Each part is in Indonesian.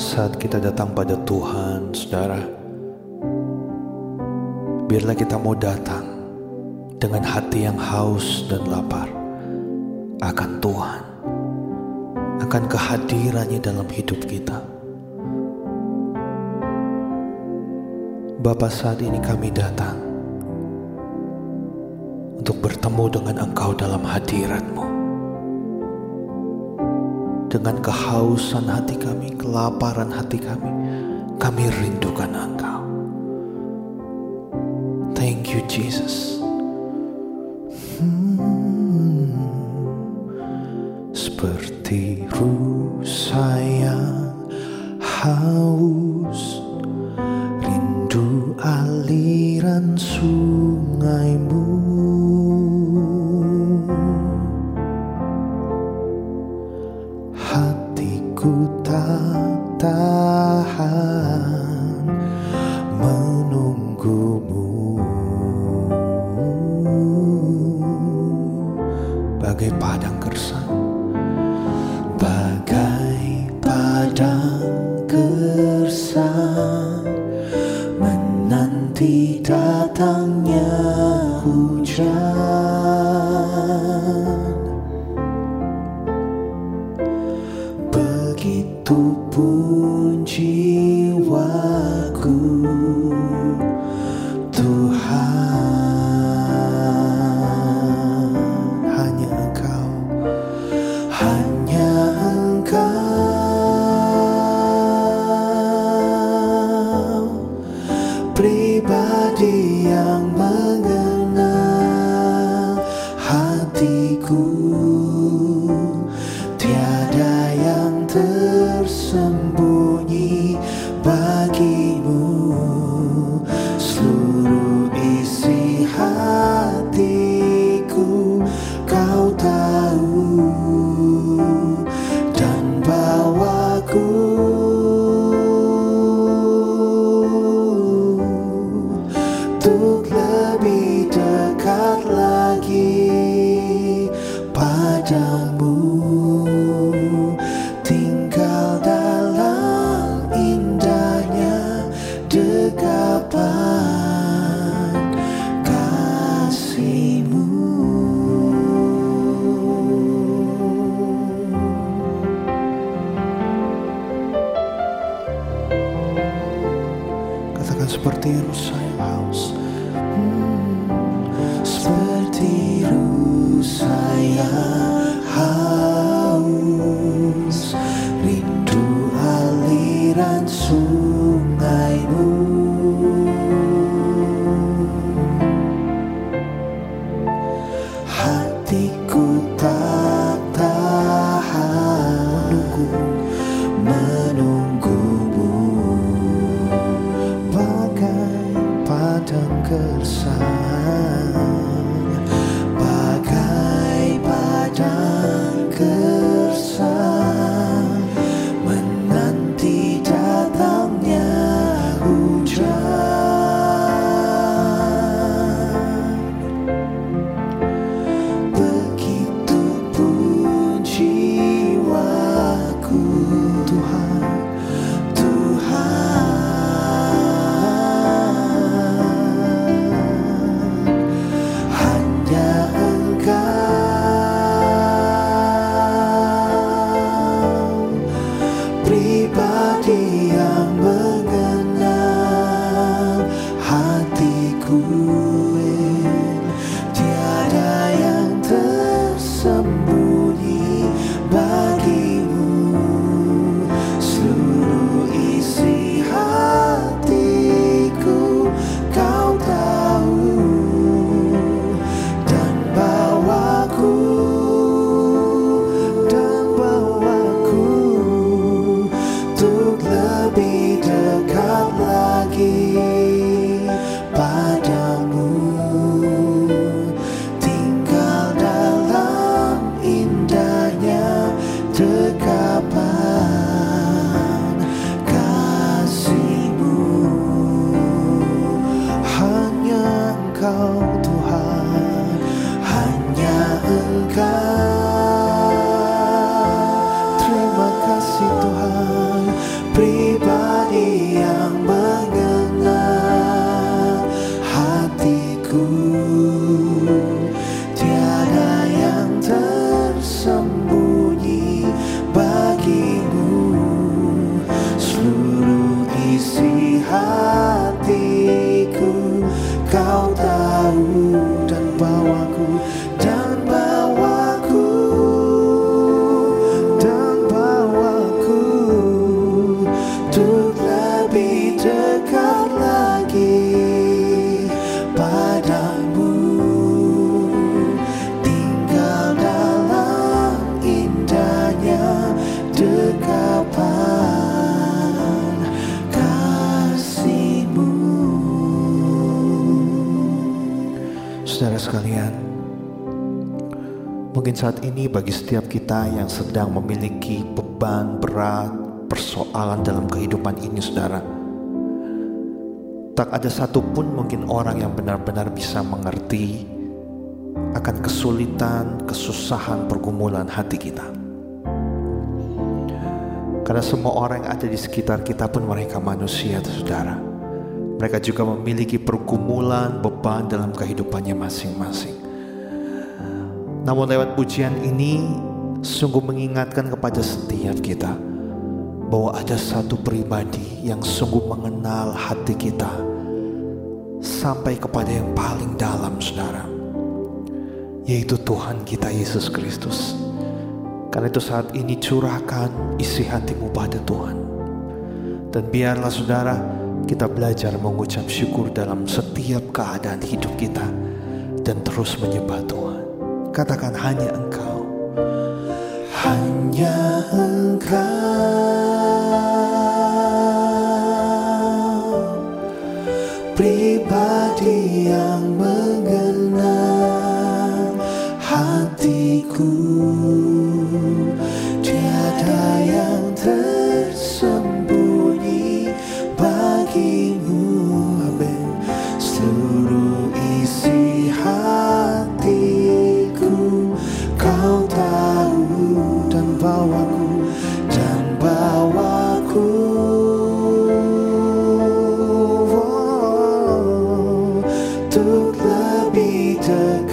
saat kita datang pada Tuhan, saudara. Biarlah kita mau datang dengan hati yang haus dan lapar akan Tuhan, akan kehadirannya dalam hidup kita. Bapa saat ini kami datang untuk bertemu dengan Engkau dalam hadiratmu dengan kehausan hati kami, kelaparan hati kami. Kami rindukan Engkau. Thank you, Jesus. tu pungi 燃烛 bagi setiap kita yang sedang memiliki beban berat, persoalan dalam kehidupan ini, saudara, tak ada satupun mungkin orang yang benar-benar bisa mengerti akan kesulitan, kesusahan, pergumulan hati kita. Karena semua orang yang ada di sekitar kita pun mereka manusia, saudara. Mereka juga memiliki pergumulan, beban dalam kehidupannya masing-masing. Namun lewat pujian ini sungguh mengingatkan kepada setiap kita bahwa ada satu pribadi yang sungguh mengenal hati kita sampai kepada yang paling dalam saudara yaitu Tuhan kita Yesus Kristus karena itu saat ini curahkan isi hatimu pada Tuhan dan biarlah saudara kita belajar mengucap syukur dalam setiap keadaan hidup kita dan terus menyembah Tuhan. Katakan hanya Engkau. Hanya Engkau Untuk lebih dekat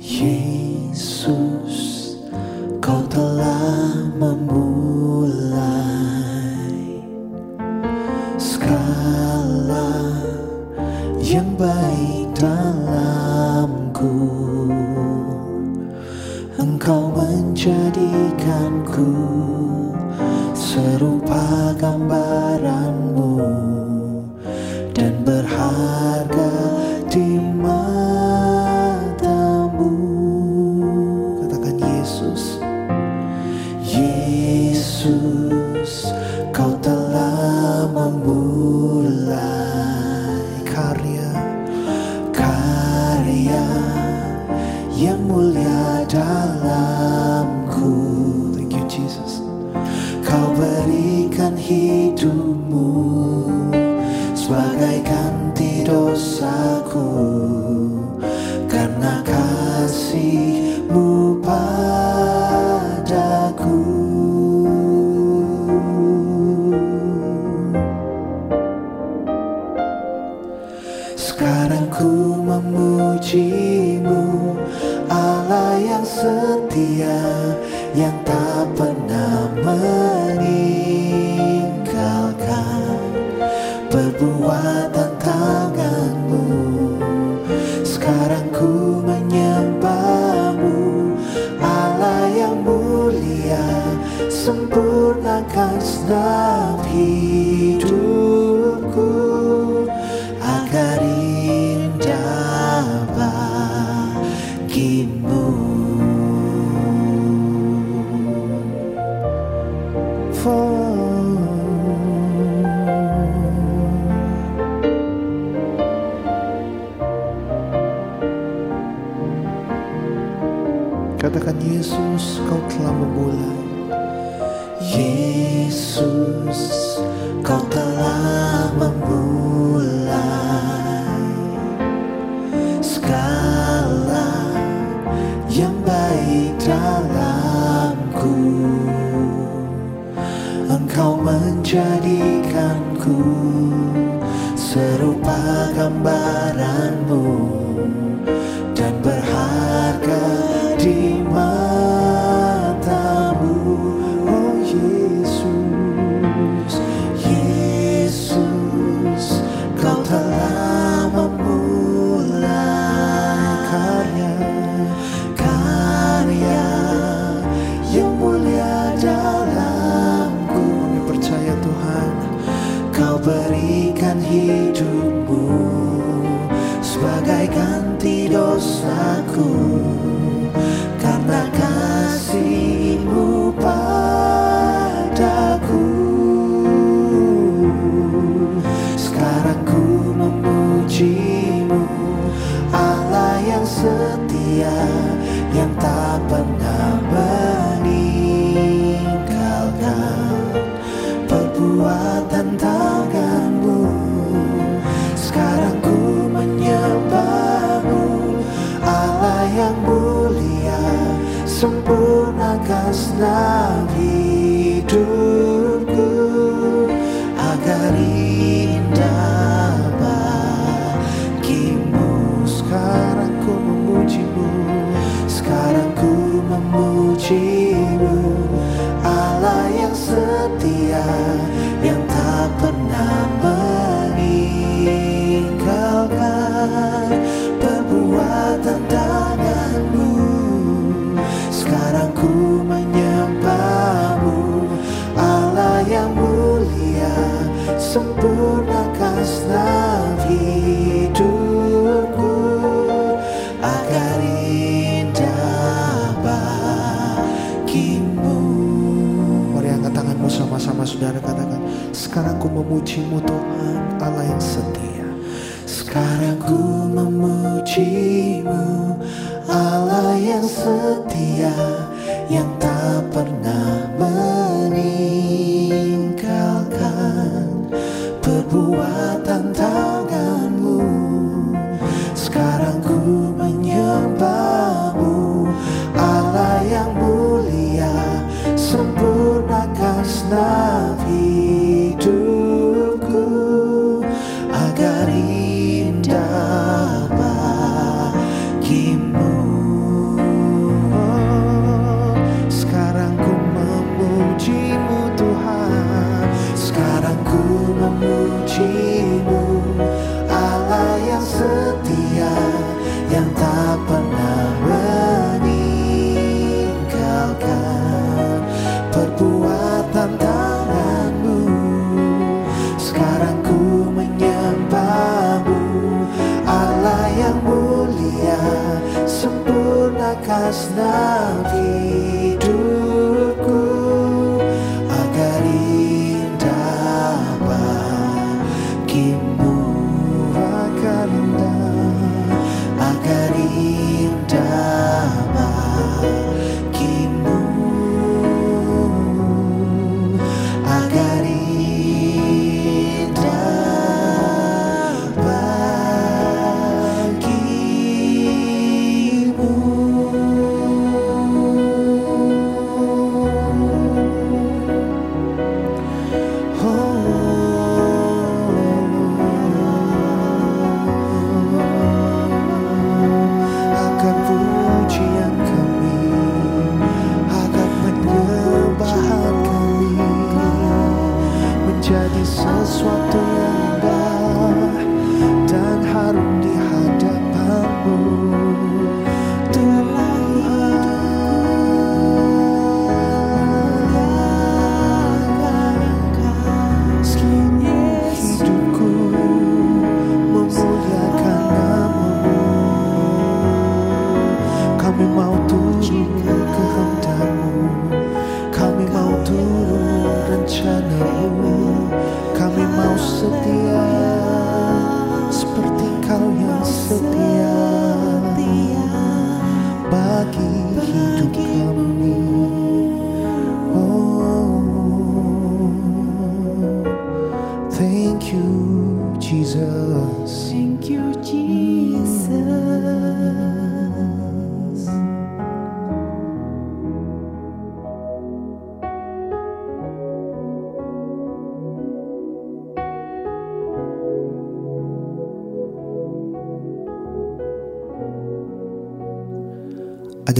Yesus, Kau telah memulai Sempurnakan senam hidupku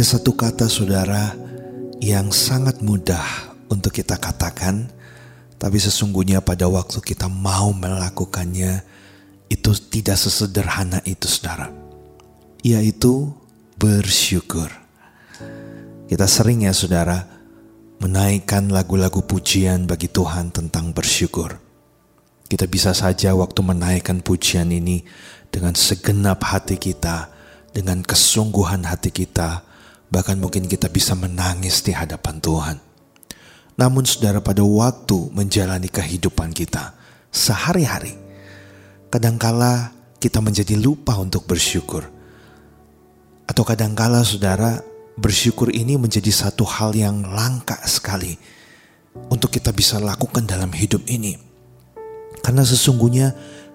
Ada satu kata saudara yang sangat mudah untuk kita katakan, tapi sesungguhnya pada waktu kita mau melakukannya, itu tidak sesederhana itu saudara. Yaitu bersyukur. Kita sering ya saudara, menaikkan lagu-lagu pujian bagi Tuhan tentang bersyukur. Kita bisa saja waktu menaikkan pujian ini dengan segenap hati kita, dengan kesungguhan hati kita, bahkan mungkin kita bisa menangis di hadapan Tuhan. Namun saudara pada waktu menjalani kehidupan kita sehari-hari, kadangkala kita menjadi lupa untuk bersyukur. Atau kadangkala saudara bersyukur ini menjadi satu hal yang langka sekali untuk kita bisa lakukan dalam hidup ini. Karena sesungguhnya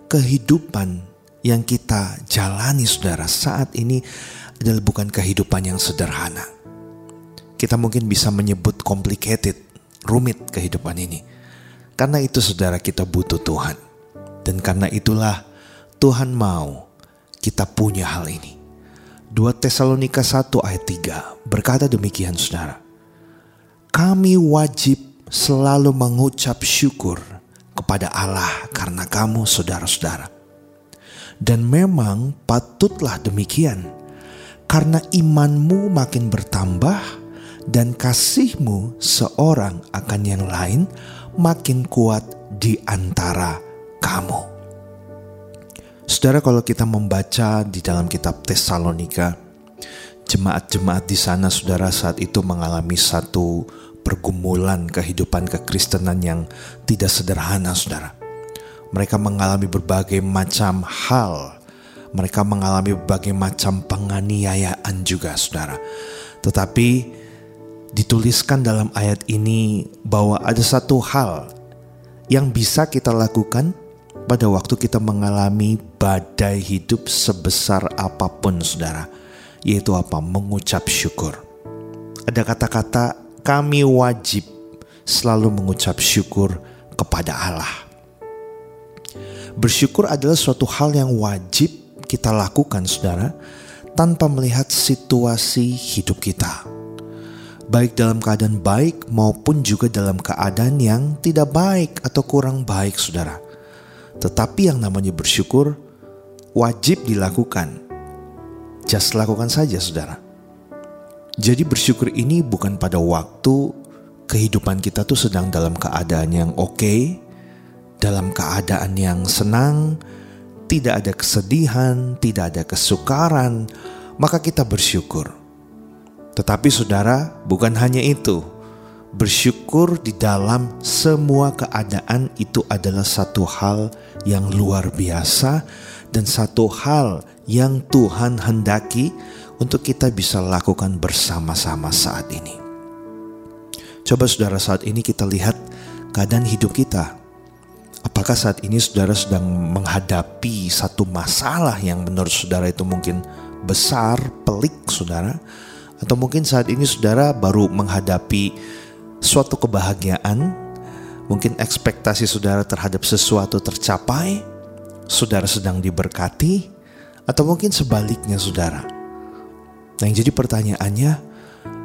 kehidupan yang kita jalani saudara saat ini adalah bukan kehidupan yang sederhana. Kita mungkin bisa menyebut complicated, rumit kehidupan ini. Karena itu saudara kita butuh Tuhan. Dan karena itulah Tuhan mau kita punya hal ini. 2 Tesalonika 1 ayat 3 berkata demikian saudara. Kami wajib selalu mengucap syukur kepada Allah karena kamu saudara-saudara. Dan memang patutlah demikian karena imanmu makin bertambah dan kasihmu seorang akan yang lain makin kuat di antara kamu. Saudara kalau kita membaca di dalam kitab Tesalonika, jemaat-jemaat di sana saudara saat itu mengalami satu pergumulan kehidupan kekristenan yang tidak sederhana saudara. Mereka mengalami berbagai macam hal. Mereka mengalami berbagai macam penganiayaan juga, saudara. Tetapi dituliskan dalam ayat ini bahwa ada satu hal yang bisa kita lakukan pada waktu kita mengalami badai hidup sebesar apa pun saudara. Yaitu apa? Mengucap syukur. Ada kata-kata kami wajib selalu mengucap syukur kepada Allah. Bersyukur adalah suatu hal yang wajib kita lakukan saudara tanpa melihat situasi hidup kita. Baik dalam keadaan baik maupun juga dalam keadaan yang tidak baik atau kurang baik saudara. Tetapi yang namanya bersyukur wajib dilakukan. Just lakukan saja saudara. Jadi bersyukur ini bukan pada waktu kehidupan kita tuh sedang dalam keadaan yang oke, okay, dalam keadaan yang senang, tidak ada kesedihan, tidak ada kesukaran, maka kita bersyukur. Tetapi saudara, bukan hanya itu bersyukur di dalam semua keadaan itu adalah satu hal yang luar biasa dan satu hal yang Tuhan hendaki untuk kita bisa lakukan bersama-sama saat ini. Coba saudara saat ini kita lihat keadaan hidup kita. Apakah saat ini saudara sedang menghadapi satu masalah yang menurut saudara itu mungkin besar, pelik saudara? Atau mungkin saat ini saudara baru menghadapi suatu kebahagiaan, mungkin ekspektasi saudara terhadap sesuatu tercapai, saudara sedang diberkati, atau mungkin sebaliknya saudara. Nah yang jadi pertanyaannya,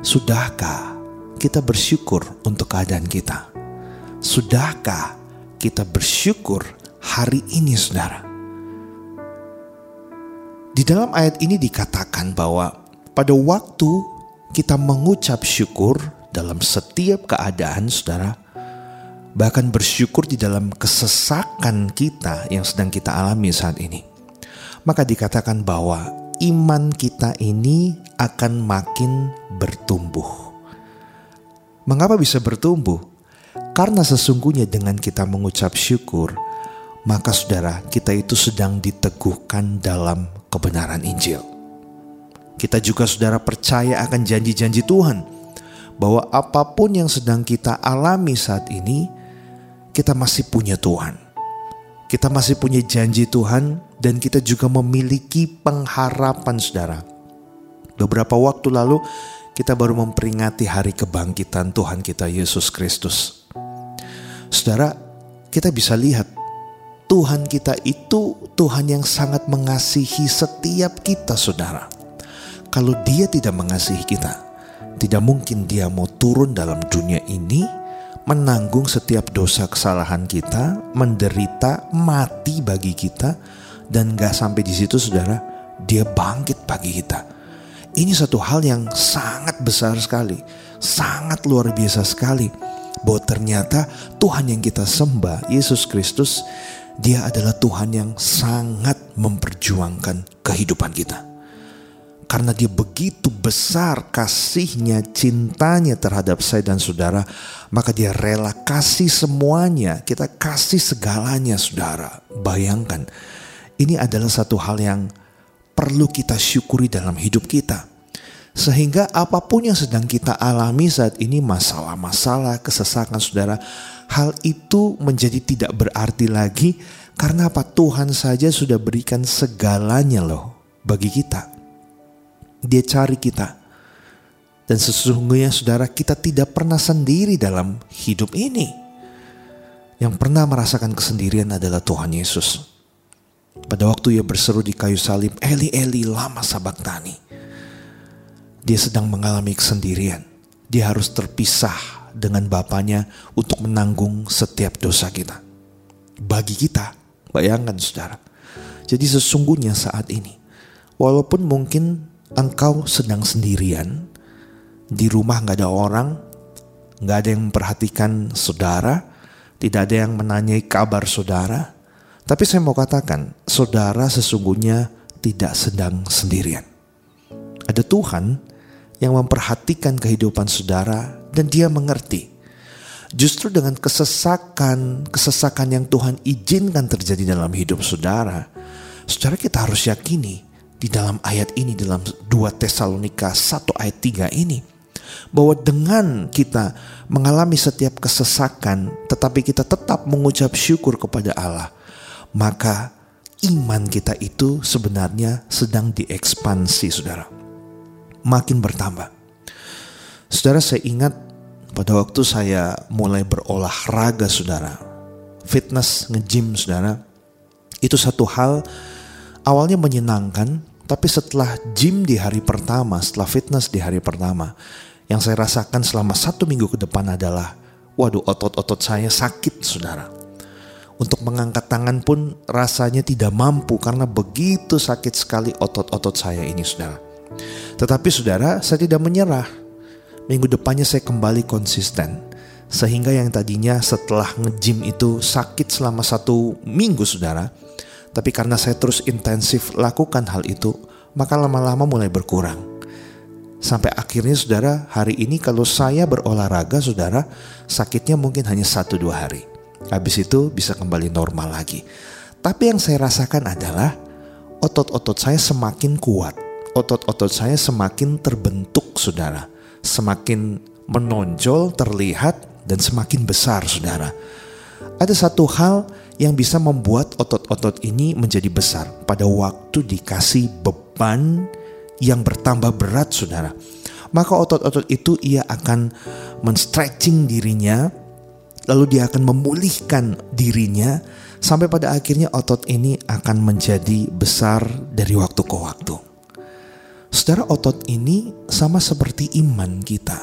sudahkah kita bersyukur untuk keadaan kita? Sudahkah kita bersyukur hari ini saudara? Di dalam ayat ini dikatakan bahwa pada waktu kita mengucap syukur dalam setiap keadaan, saudara. Bahkan bersyukur di dalam kesesakan kita yang sedang kita alami saat ini. Maka dikatakan bahwa iman kita ini akan makin bertumbuh. Mengapa bisa bertumbuh? Karena sesungguhnya dengan kita mengucap syukur, maka saudara, kita itu sedang diteguhkan dalam kebenaran Injil. Kita juga saudara percaya akan janji-janji Tuhan bahwa apa pun yang sedang kita alami saat ini, kita masih punya Tuhan. Kita masih punya janji Tuhan dan kita juga memiliki pengharapan saudara. Beberapa waktu lalu kita baru memperingati hari kebangkitan Tuhan kita Yesus Kristus. Saudara, kita bisa lihat Tuhan kita itu Tuhan yang sangat mengasihi setiap kita saudara. Kalau dia tidak mengasihi kita, tidak mungkin dia mau turun dalam dunia ini menanggung setiap dosa kesalahan kita, menderita, mati bagi kita, dan gak sampai di situ saudara, dia bangkit bagi kita. Ini satu hal yang sangat besar sekali, sangat luar biasa sekali. Bahwa ternyata Tuhan yang kita sembah, Yesus Kristus, dia adalah Tuhan yang sangat memperjuangkan kehidupan kita karena dia begitu besar kasihnya, cintanya terhadap saya dan saudara, maka dia rela kasih semuanya, kita kasih segalanya saudara. Bayangkan, ini adalah satu hal yang perlu kita syukuri dalam hidup kita. Sehingga apa pun yang sedang kita alami saat ini masalah-masalah, kesesakan saudara, hal itu menjadi tidak berarti lagi karena apa Tuhan saja sudah berikan segalanya loh bagi kita. Dia cari kita. Dan sesungguhnya saudara kita tidak pernah sendiri dalam hidup ini. Yang pernah merasakan kesendirian adalah Tuhan Yesus. Pada waktu ia berseru di kayu salib, Eli Eli lama sabaktani. Dia sedang mengalami kesendirian. Dia harus terpisah dengan Bapaknya untuk menanggung setiap dosa kita. Bagi kita, bayangkan saudara. Jadi sesungguhnya saat ini, walaupun mungkin engkau sedang sendirian, di rumah nggak ada orang, nggak ada yang memperhatikan saudara, tidak ada yang menanyai kabar saudara. Tapi saya mau katakan, saudara sesungguhnya tidak sedang sendirian. Ada Tuhan yang memperhatikan kehidupan saudara dan dia mengerti. Justru dengan kesesakan, kesesakan yang Tuhan izinkan terjadi dalam hidup saudara, saudara kita harus yakini di dalam ayat ini dalam 2 Tesalonika 1 ayat 3 ini bahwa dengan kita mengalami setiap kesesakan tetapi kita tetap mengucap syukur kepada Allah maka iman kita itu sebenarnya sedang diekspansi saudara makin bertambah saudara saya ingat pada waktu saya mulai berolahraga saudara fitness nge-gym saudara itu satu hal awalnya menyenangkan tapi setelah gym di hari pertama, setelah fitness di hari pertama, yang saya rasakan selama satu minggu ke depan adalah, waduh otot-otot saya sakit saudara. Untuk mengangkat tangan pun rasanya tidak mampu karena begitu sakit sekali otot-otot saya ini saudara. Tetapi saudara, saya tidak menyerah. Minggu depannya saya kembali konsisten. Sehingga yang tadinya setelah nge-gym itu sakit selama satu minggu saudara, tapi karena saya terus intensif lakukan hal itu, maka lama-lama mulai berkurang. Sampai akhirnya saudara, hari ini kalau saya berolahraga saudara, sakitnya mungkin hanya satu dua hari. Habis itu bisa kembali normal lagi. Tapi yang saya rasakan adalah otot-otot saya semakin kuat. Otot-otot saya semakin terbentuk saudara. Semakin menonjol, terlihat, dan semakin besar saudara. Ada satu hal yang bisa membuat otot-otot ini menjadi besar pada waktu dikasih beban yang bertambah berat saudara. Maka otot-otot itu ia akan menstretching dirinya, lalu dia akan memulihkan dirinya sampai pada akhirnya otot ini akan menjadi besar dari waktu ke waktu. Saudara otot ini sama seperti iman kita.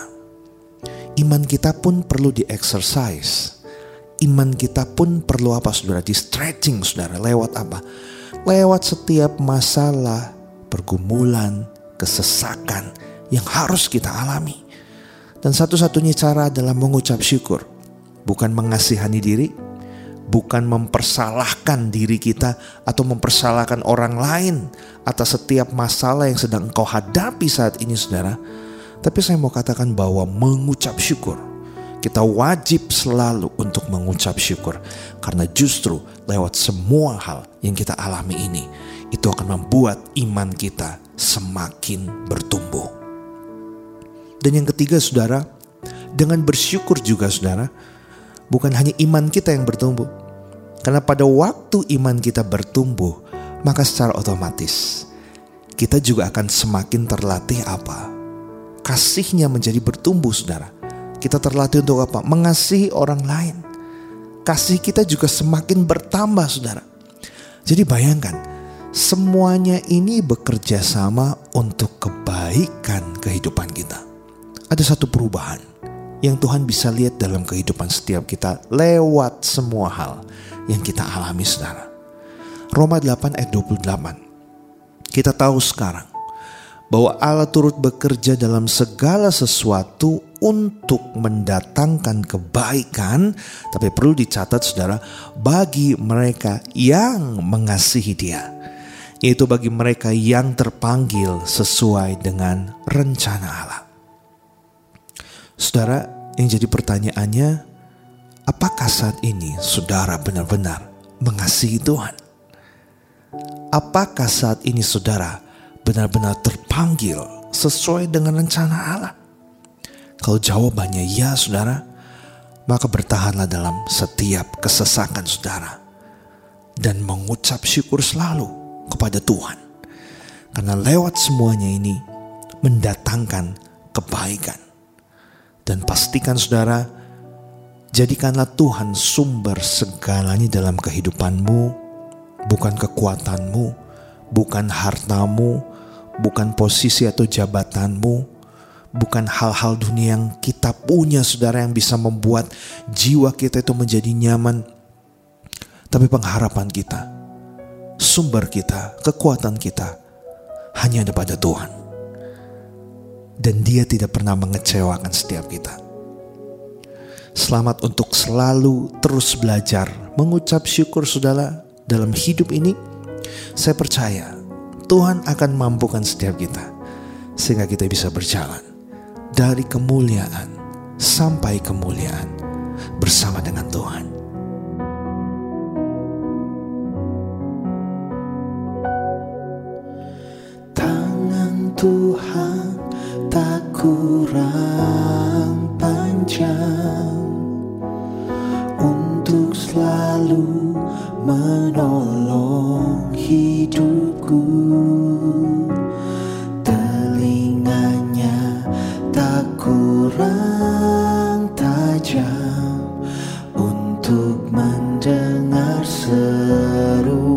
Iman kita pun perlu di-exercise iman kita pun perlu apa saudara? Di stretching saudara. Lewat apa? Lewat setiap masalah, pergumulan, kesesakan yang harus kita alami. Dan satu-satunya cara adalah mengucap syukur. Bukan mengasihani diri, bukan mempersalahkan diri kita atau mempersalahkan orang lain atas setiap masalah yang sedang engkau hadapi saat ini saudara. Tapi saya mau katakan bahwa mengucap syukur kita wajib selalu untuk mengucap syukur karena justru lewat semua hal yang kita alami ini itu akan membuat iman kita semakin bertumbuh. Dan yang ketiga Saudara, dengan bersyukur juga Saudara, bukan hanya iman kita yang bertumbuh. Karena pada waktu iman kita bertumbuh, maka secara otomatis kita juga akan semakin terlatih apa? Kasihnya menjadi bertumbuh Saudara kita terlatih untuk apa? Mengasihi orang lain. Kasih kita juga semakin bertambah, saudara. Jadi bayangkan, semuanya ini bekerja sama untuk kebaikan kehidupan kita. Ada satu perubahan yang Tuhan bisa lihat dalam kehidupan setiap kita lewat semua hal yang kita alami, saudara. Roma 8 ayat 28. Kita tahu sekarang bahwa Allah turut bekerja dalam segala sesuatu untuk mendatangkan kebaikan, tapi perlu dicatat saudara, bagi mereka yang mengasihi dia. Yaitu bagi mereka yang terpanggil sesuai dengan rencana Allah. Saudara, yang jadi pertanyaannya, apakah saat ini saudara benar-benar mengasihi Tuhan? Apakah saat ini saudara benar-benar terpanggil sesuai dengan rencana Allah? Kalau jawabannya ya saudara, maka bertahanlah dalam setiap kesesakan saudara. Dan mengucap syukur selalu kepada Tuhan. Karena lewat semuanya ini mendatangkan kebaikan. Dan pastikan saudara, jadikanlah Tuhan sumber segalanya dalam kehidupanmu, bukan kekuatanmu, bukan hartamu, bukan posisi atau jabatanmu, bukan hal-hal dunia yang kita punya saudara yang bisa membuat jiwa kita itu menjadi nyaman. Tapi pengharapan kita, sumber kita, kekuatan kita hanya ada pada Tuhan dan dia tidak pernah mengecewakan setiap kita. Selamat untuk selalu terus belajar mengucap syukur saudara dalam hidup ini. Saya percaya Tuhan akan mampukan setiap kita sehingga kita bisa berjalan dari kemuliaan sampai kemuliaan bersama dengan Tuhan. Tuhan tak kurang panjang Untuk selalu menolong hidupku. Telinganya tak kurang tajam Untuk mendengar seru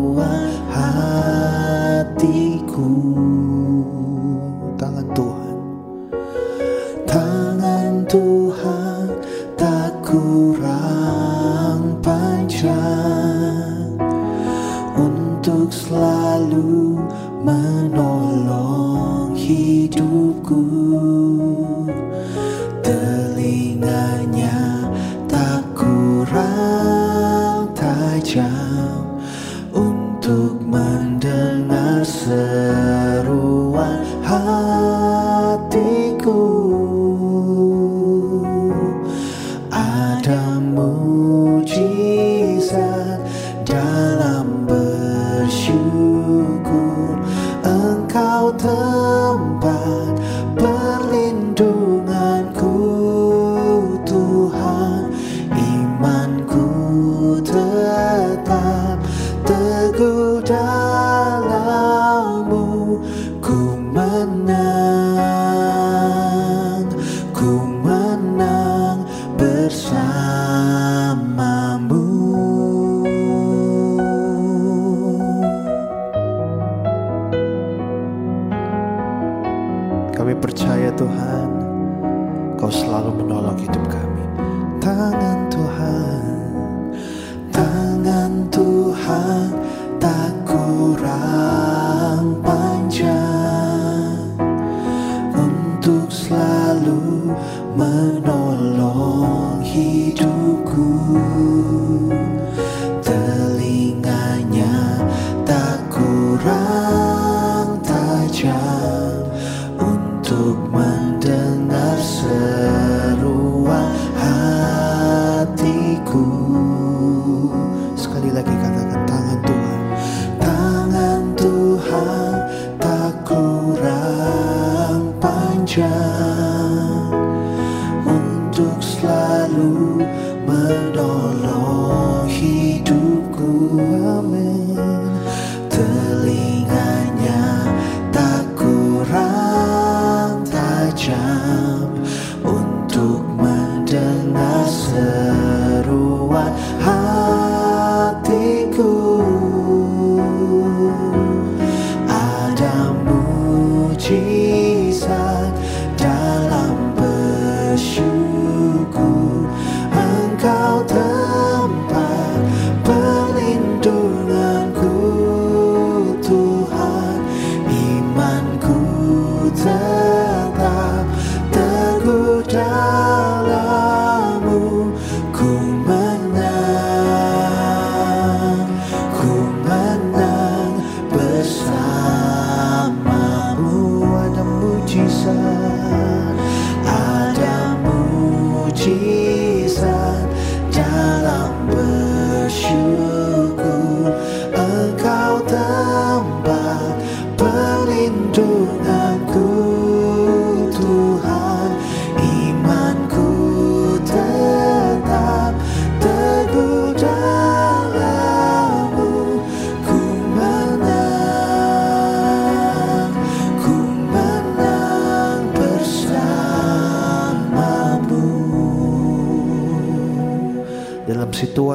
mơ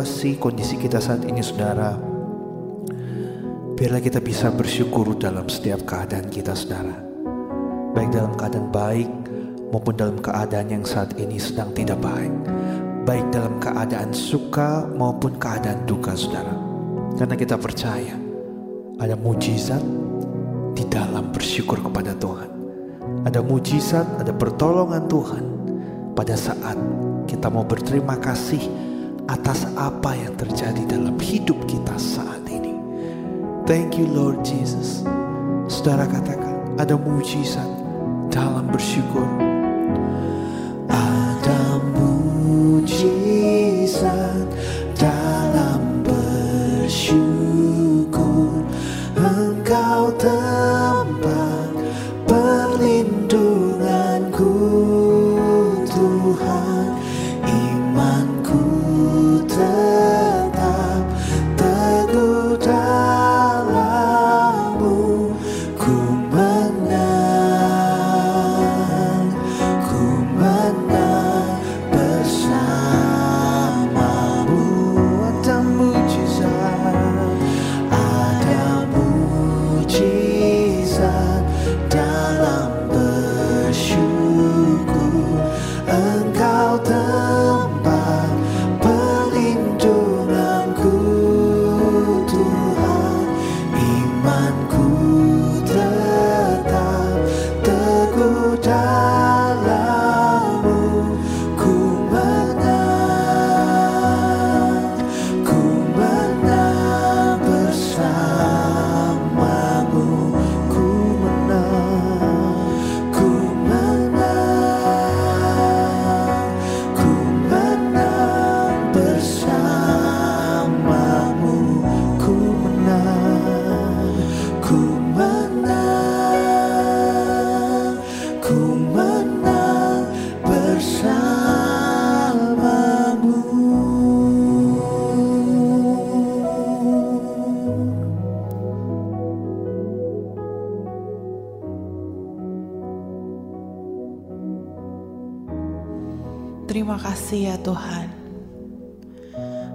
situasi kondisi kita saat ini saudara. Biarlah kita bisa bersyukur dalam setiap keadaan kita saudara. Baik dalam keadaan baik maupun dalam keadaan yang saat ini sedang tidak baik. Baik dalam keadaan suka maupun keadaan duka saudara. Karena kita percaya ada mujizat di dalam bersyukur kepada Tuhan. Ada mujizat, ada pertolongan Tuhan pada saat kita mau berterima kasih atas apa yang terjadi dalam hidup kita saat ini. Thank you Lord Jesus. Saudara katakan ada mujizat dalam bersyukur. Ada mujizat dalam bersyukur. Engkau tempat perlindunganku Tuhan.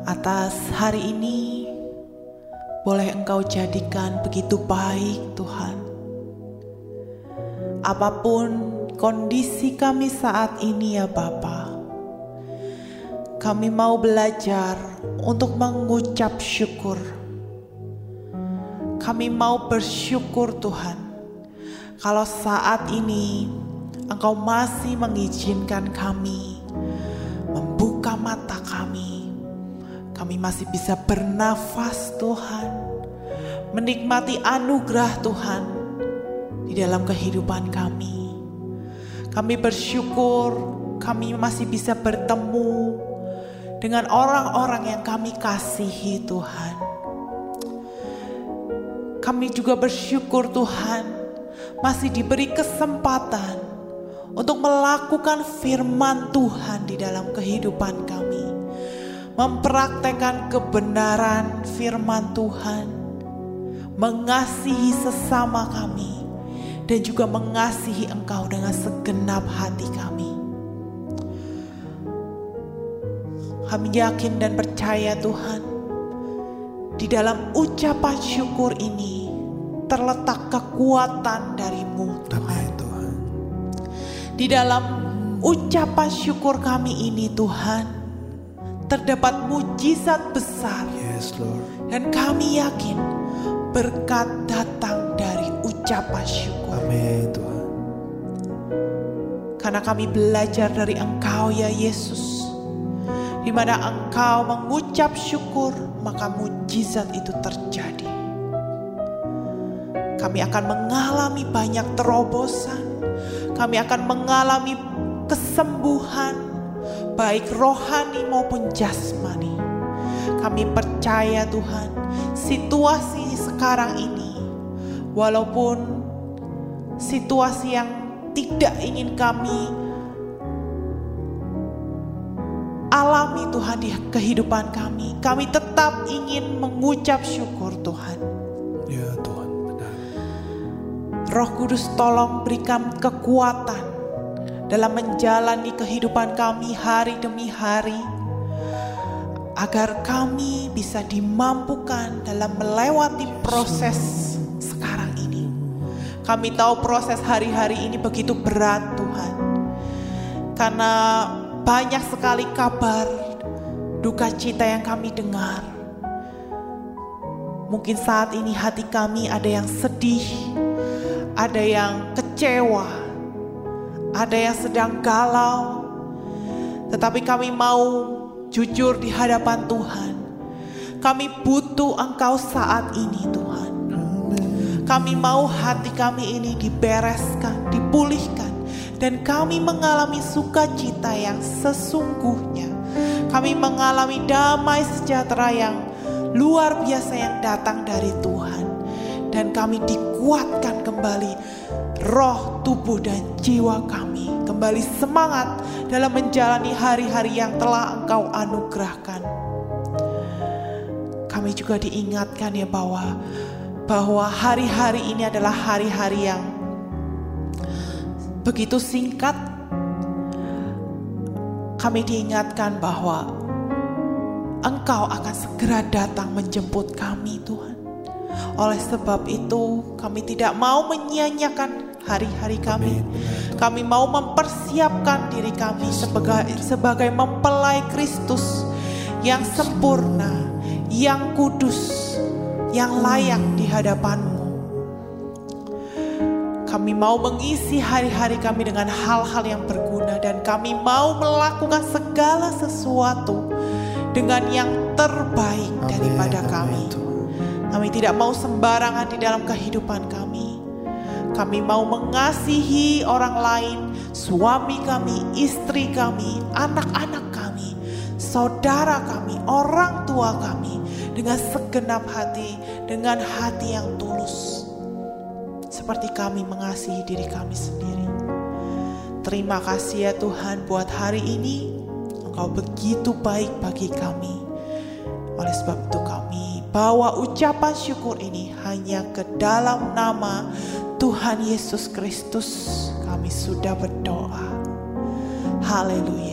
Atas hari ini boleh Engkau jadikan begitu baik Tuhan. Apa pun kondisi kami saat ini ya Bapa, kami mau belajar untuk mengucap syukur. Kami mau bersyukur Tuhan kalau saat ini Engkau masih mengizinkan kami Kami masih bisa bernafas Tuhan, menikmati anugerah Tuhan di dalam kehidupan kami. Kami bersyukur kami masih bisa bertemu dengan orang-orang yang kami kasihi Tuhan. Kami juga bersyukur Tuhan masih diberi kesempatan untuk melakukan firman Tuhan di dalam kehidupan kami. Mempraktekkan kebenaran firman Tuhan. Mengasihi sesama kami. Dan juga mengasihi engkau dengan segenap hati kami. Kami yakin dan percaya Tuhan. Di dalam ucapan syukur ini terletak kekuatan darimu Amin Tuhan di dalam ucapan syukur kami ini Tuhan terdapat mujizat besar. Yes Lord. Dan kami yakin berkat datang dari ucapan syukur. Amin Tuhan. Karena kami belajar dari Engkau ya Yesus. Di mana Engkau mengucap syukur maka mujizat itu terjadi. Kami akan mengalami banyak terobosan. Kami akan mengalami kesembuhan baik rohani maupun jasmani. Kami percaya Tuhan, situasi sekarang ini walaupun situasi yang tidak ingin kami alami Tuhan di kehidupan kami, kami tetap ingin mengucap syukur Tuhan. Ya Tuhan benar Roh Kudus tolong berikan kekuatan dalam menjalani kehidupan kami hari demi hari agar kami bisa dimampukan dalam melewati proses sekarang ini. Kami tahu proses hari-hari ini begitu berat Tuhan. Karena banyak sekali kabar duka cita yang kami dengar. Mungkin saat ini hati kami ada yang sedih, ada yang kecewa, ada yang sedang galau, tetapi kami mau jujur di hadapan Tuhan. Kami butuh Engkau saat ini, Tuhan. Kami mau hati kami ini dibereskan, dipulihkan, dan kami mengalami sukacita yang sesungguhnya Kami mengalami damai sejahtera yang luar biasa yang datang dari Tuhan. Dan kami dikuatkan kembali roh, tubuh, dan jiwa kami. Kembali semangat dalam menjalani hari-hari yang telah engkau anugerahkan. Kami juga diingatkan ya bahwa bahwa hari-hari ini adalah hari-hari yang begitu singkat. Kami diingatkan bahwa Engkau akan segera datang menjemput kami, Tuhan. Oleh sebab itu, kami tidak mau menyia-nyiakan hari-hari kami. Kami mau mempersiapkan diri kami sebagai sebagai mempelai Kristus yang sempurna, yang kudus, yang layak di hadapanmu. Kami mau mengisi hari-hari kami dengan hal-hal yang berguna dan kami mau melakukan segala sesuatu dengan yang terbaik daripada kami. Kami tidak mau sembarangan di dalam kehidupan kami. Kami mau mengasihi orang lain, suami kami, istri kami, anak-anak kami, saudara kami, orang tua kami dengan segenap hati, dengan hati yang tulus. Seperti kami mengasihi diri kami sendiri. Terima kasih ya Tuhan buat hari ini Engkau begitu baik bagi kami. Oleh sebab itu kami bawa ucapan syukur ini hanya ke dalam nama Tuhan Yesus Kristus. Kami sudah berdoa. Haleluya.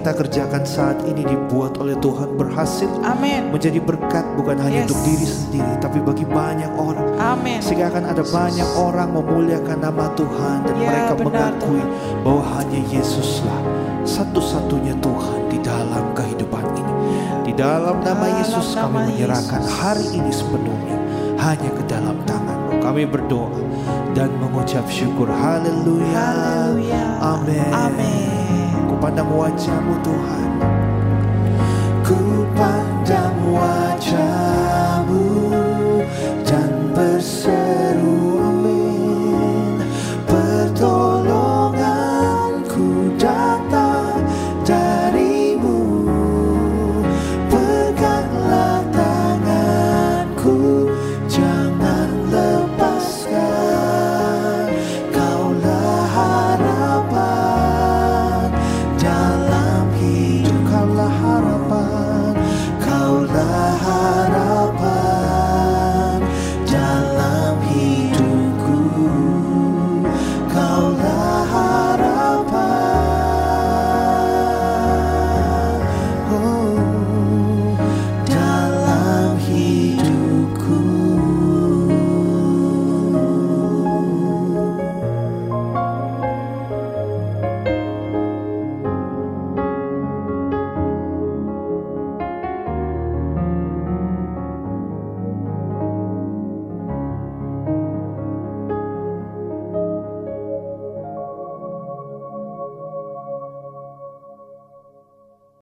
Kita kerjakan saat ini dibuat oleh Tuhan berhasil Amin. menjadi berkat bukan hanya Yes. untuk diri sendiri tapi bagi banyak orang. Amin. Sehingga akan ada banyak orang memuliakan nama Tuhan dan Ya, mereka benar, mengakui bahwa hanya Yesuslah satu-satunya Tuhan di dalam kehidupan ini. Di dalam nama Dalam Yesus kami nama menyerahkan Yesus. hari ini sepenuhnya hanya ke dalam tangan-Mu. Kami berdoa dan mengucap syukur. Haleluya. Haleluya. Amin. Amin. Pandang wajah-Mu Tuhan. Ku pandang wajah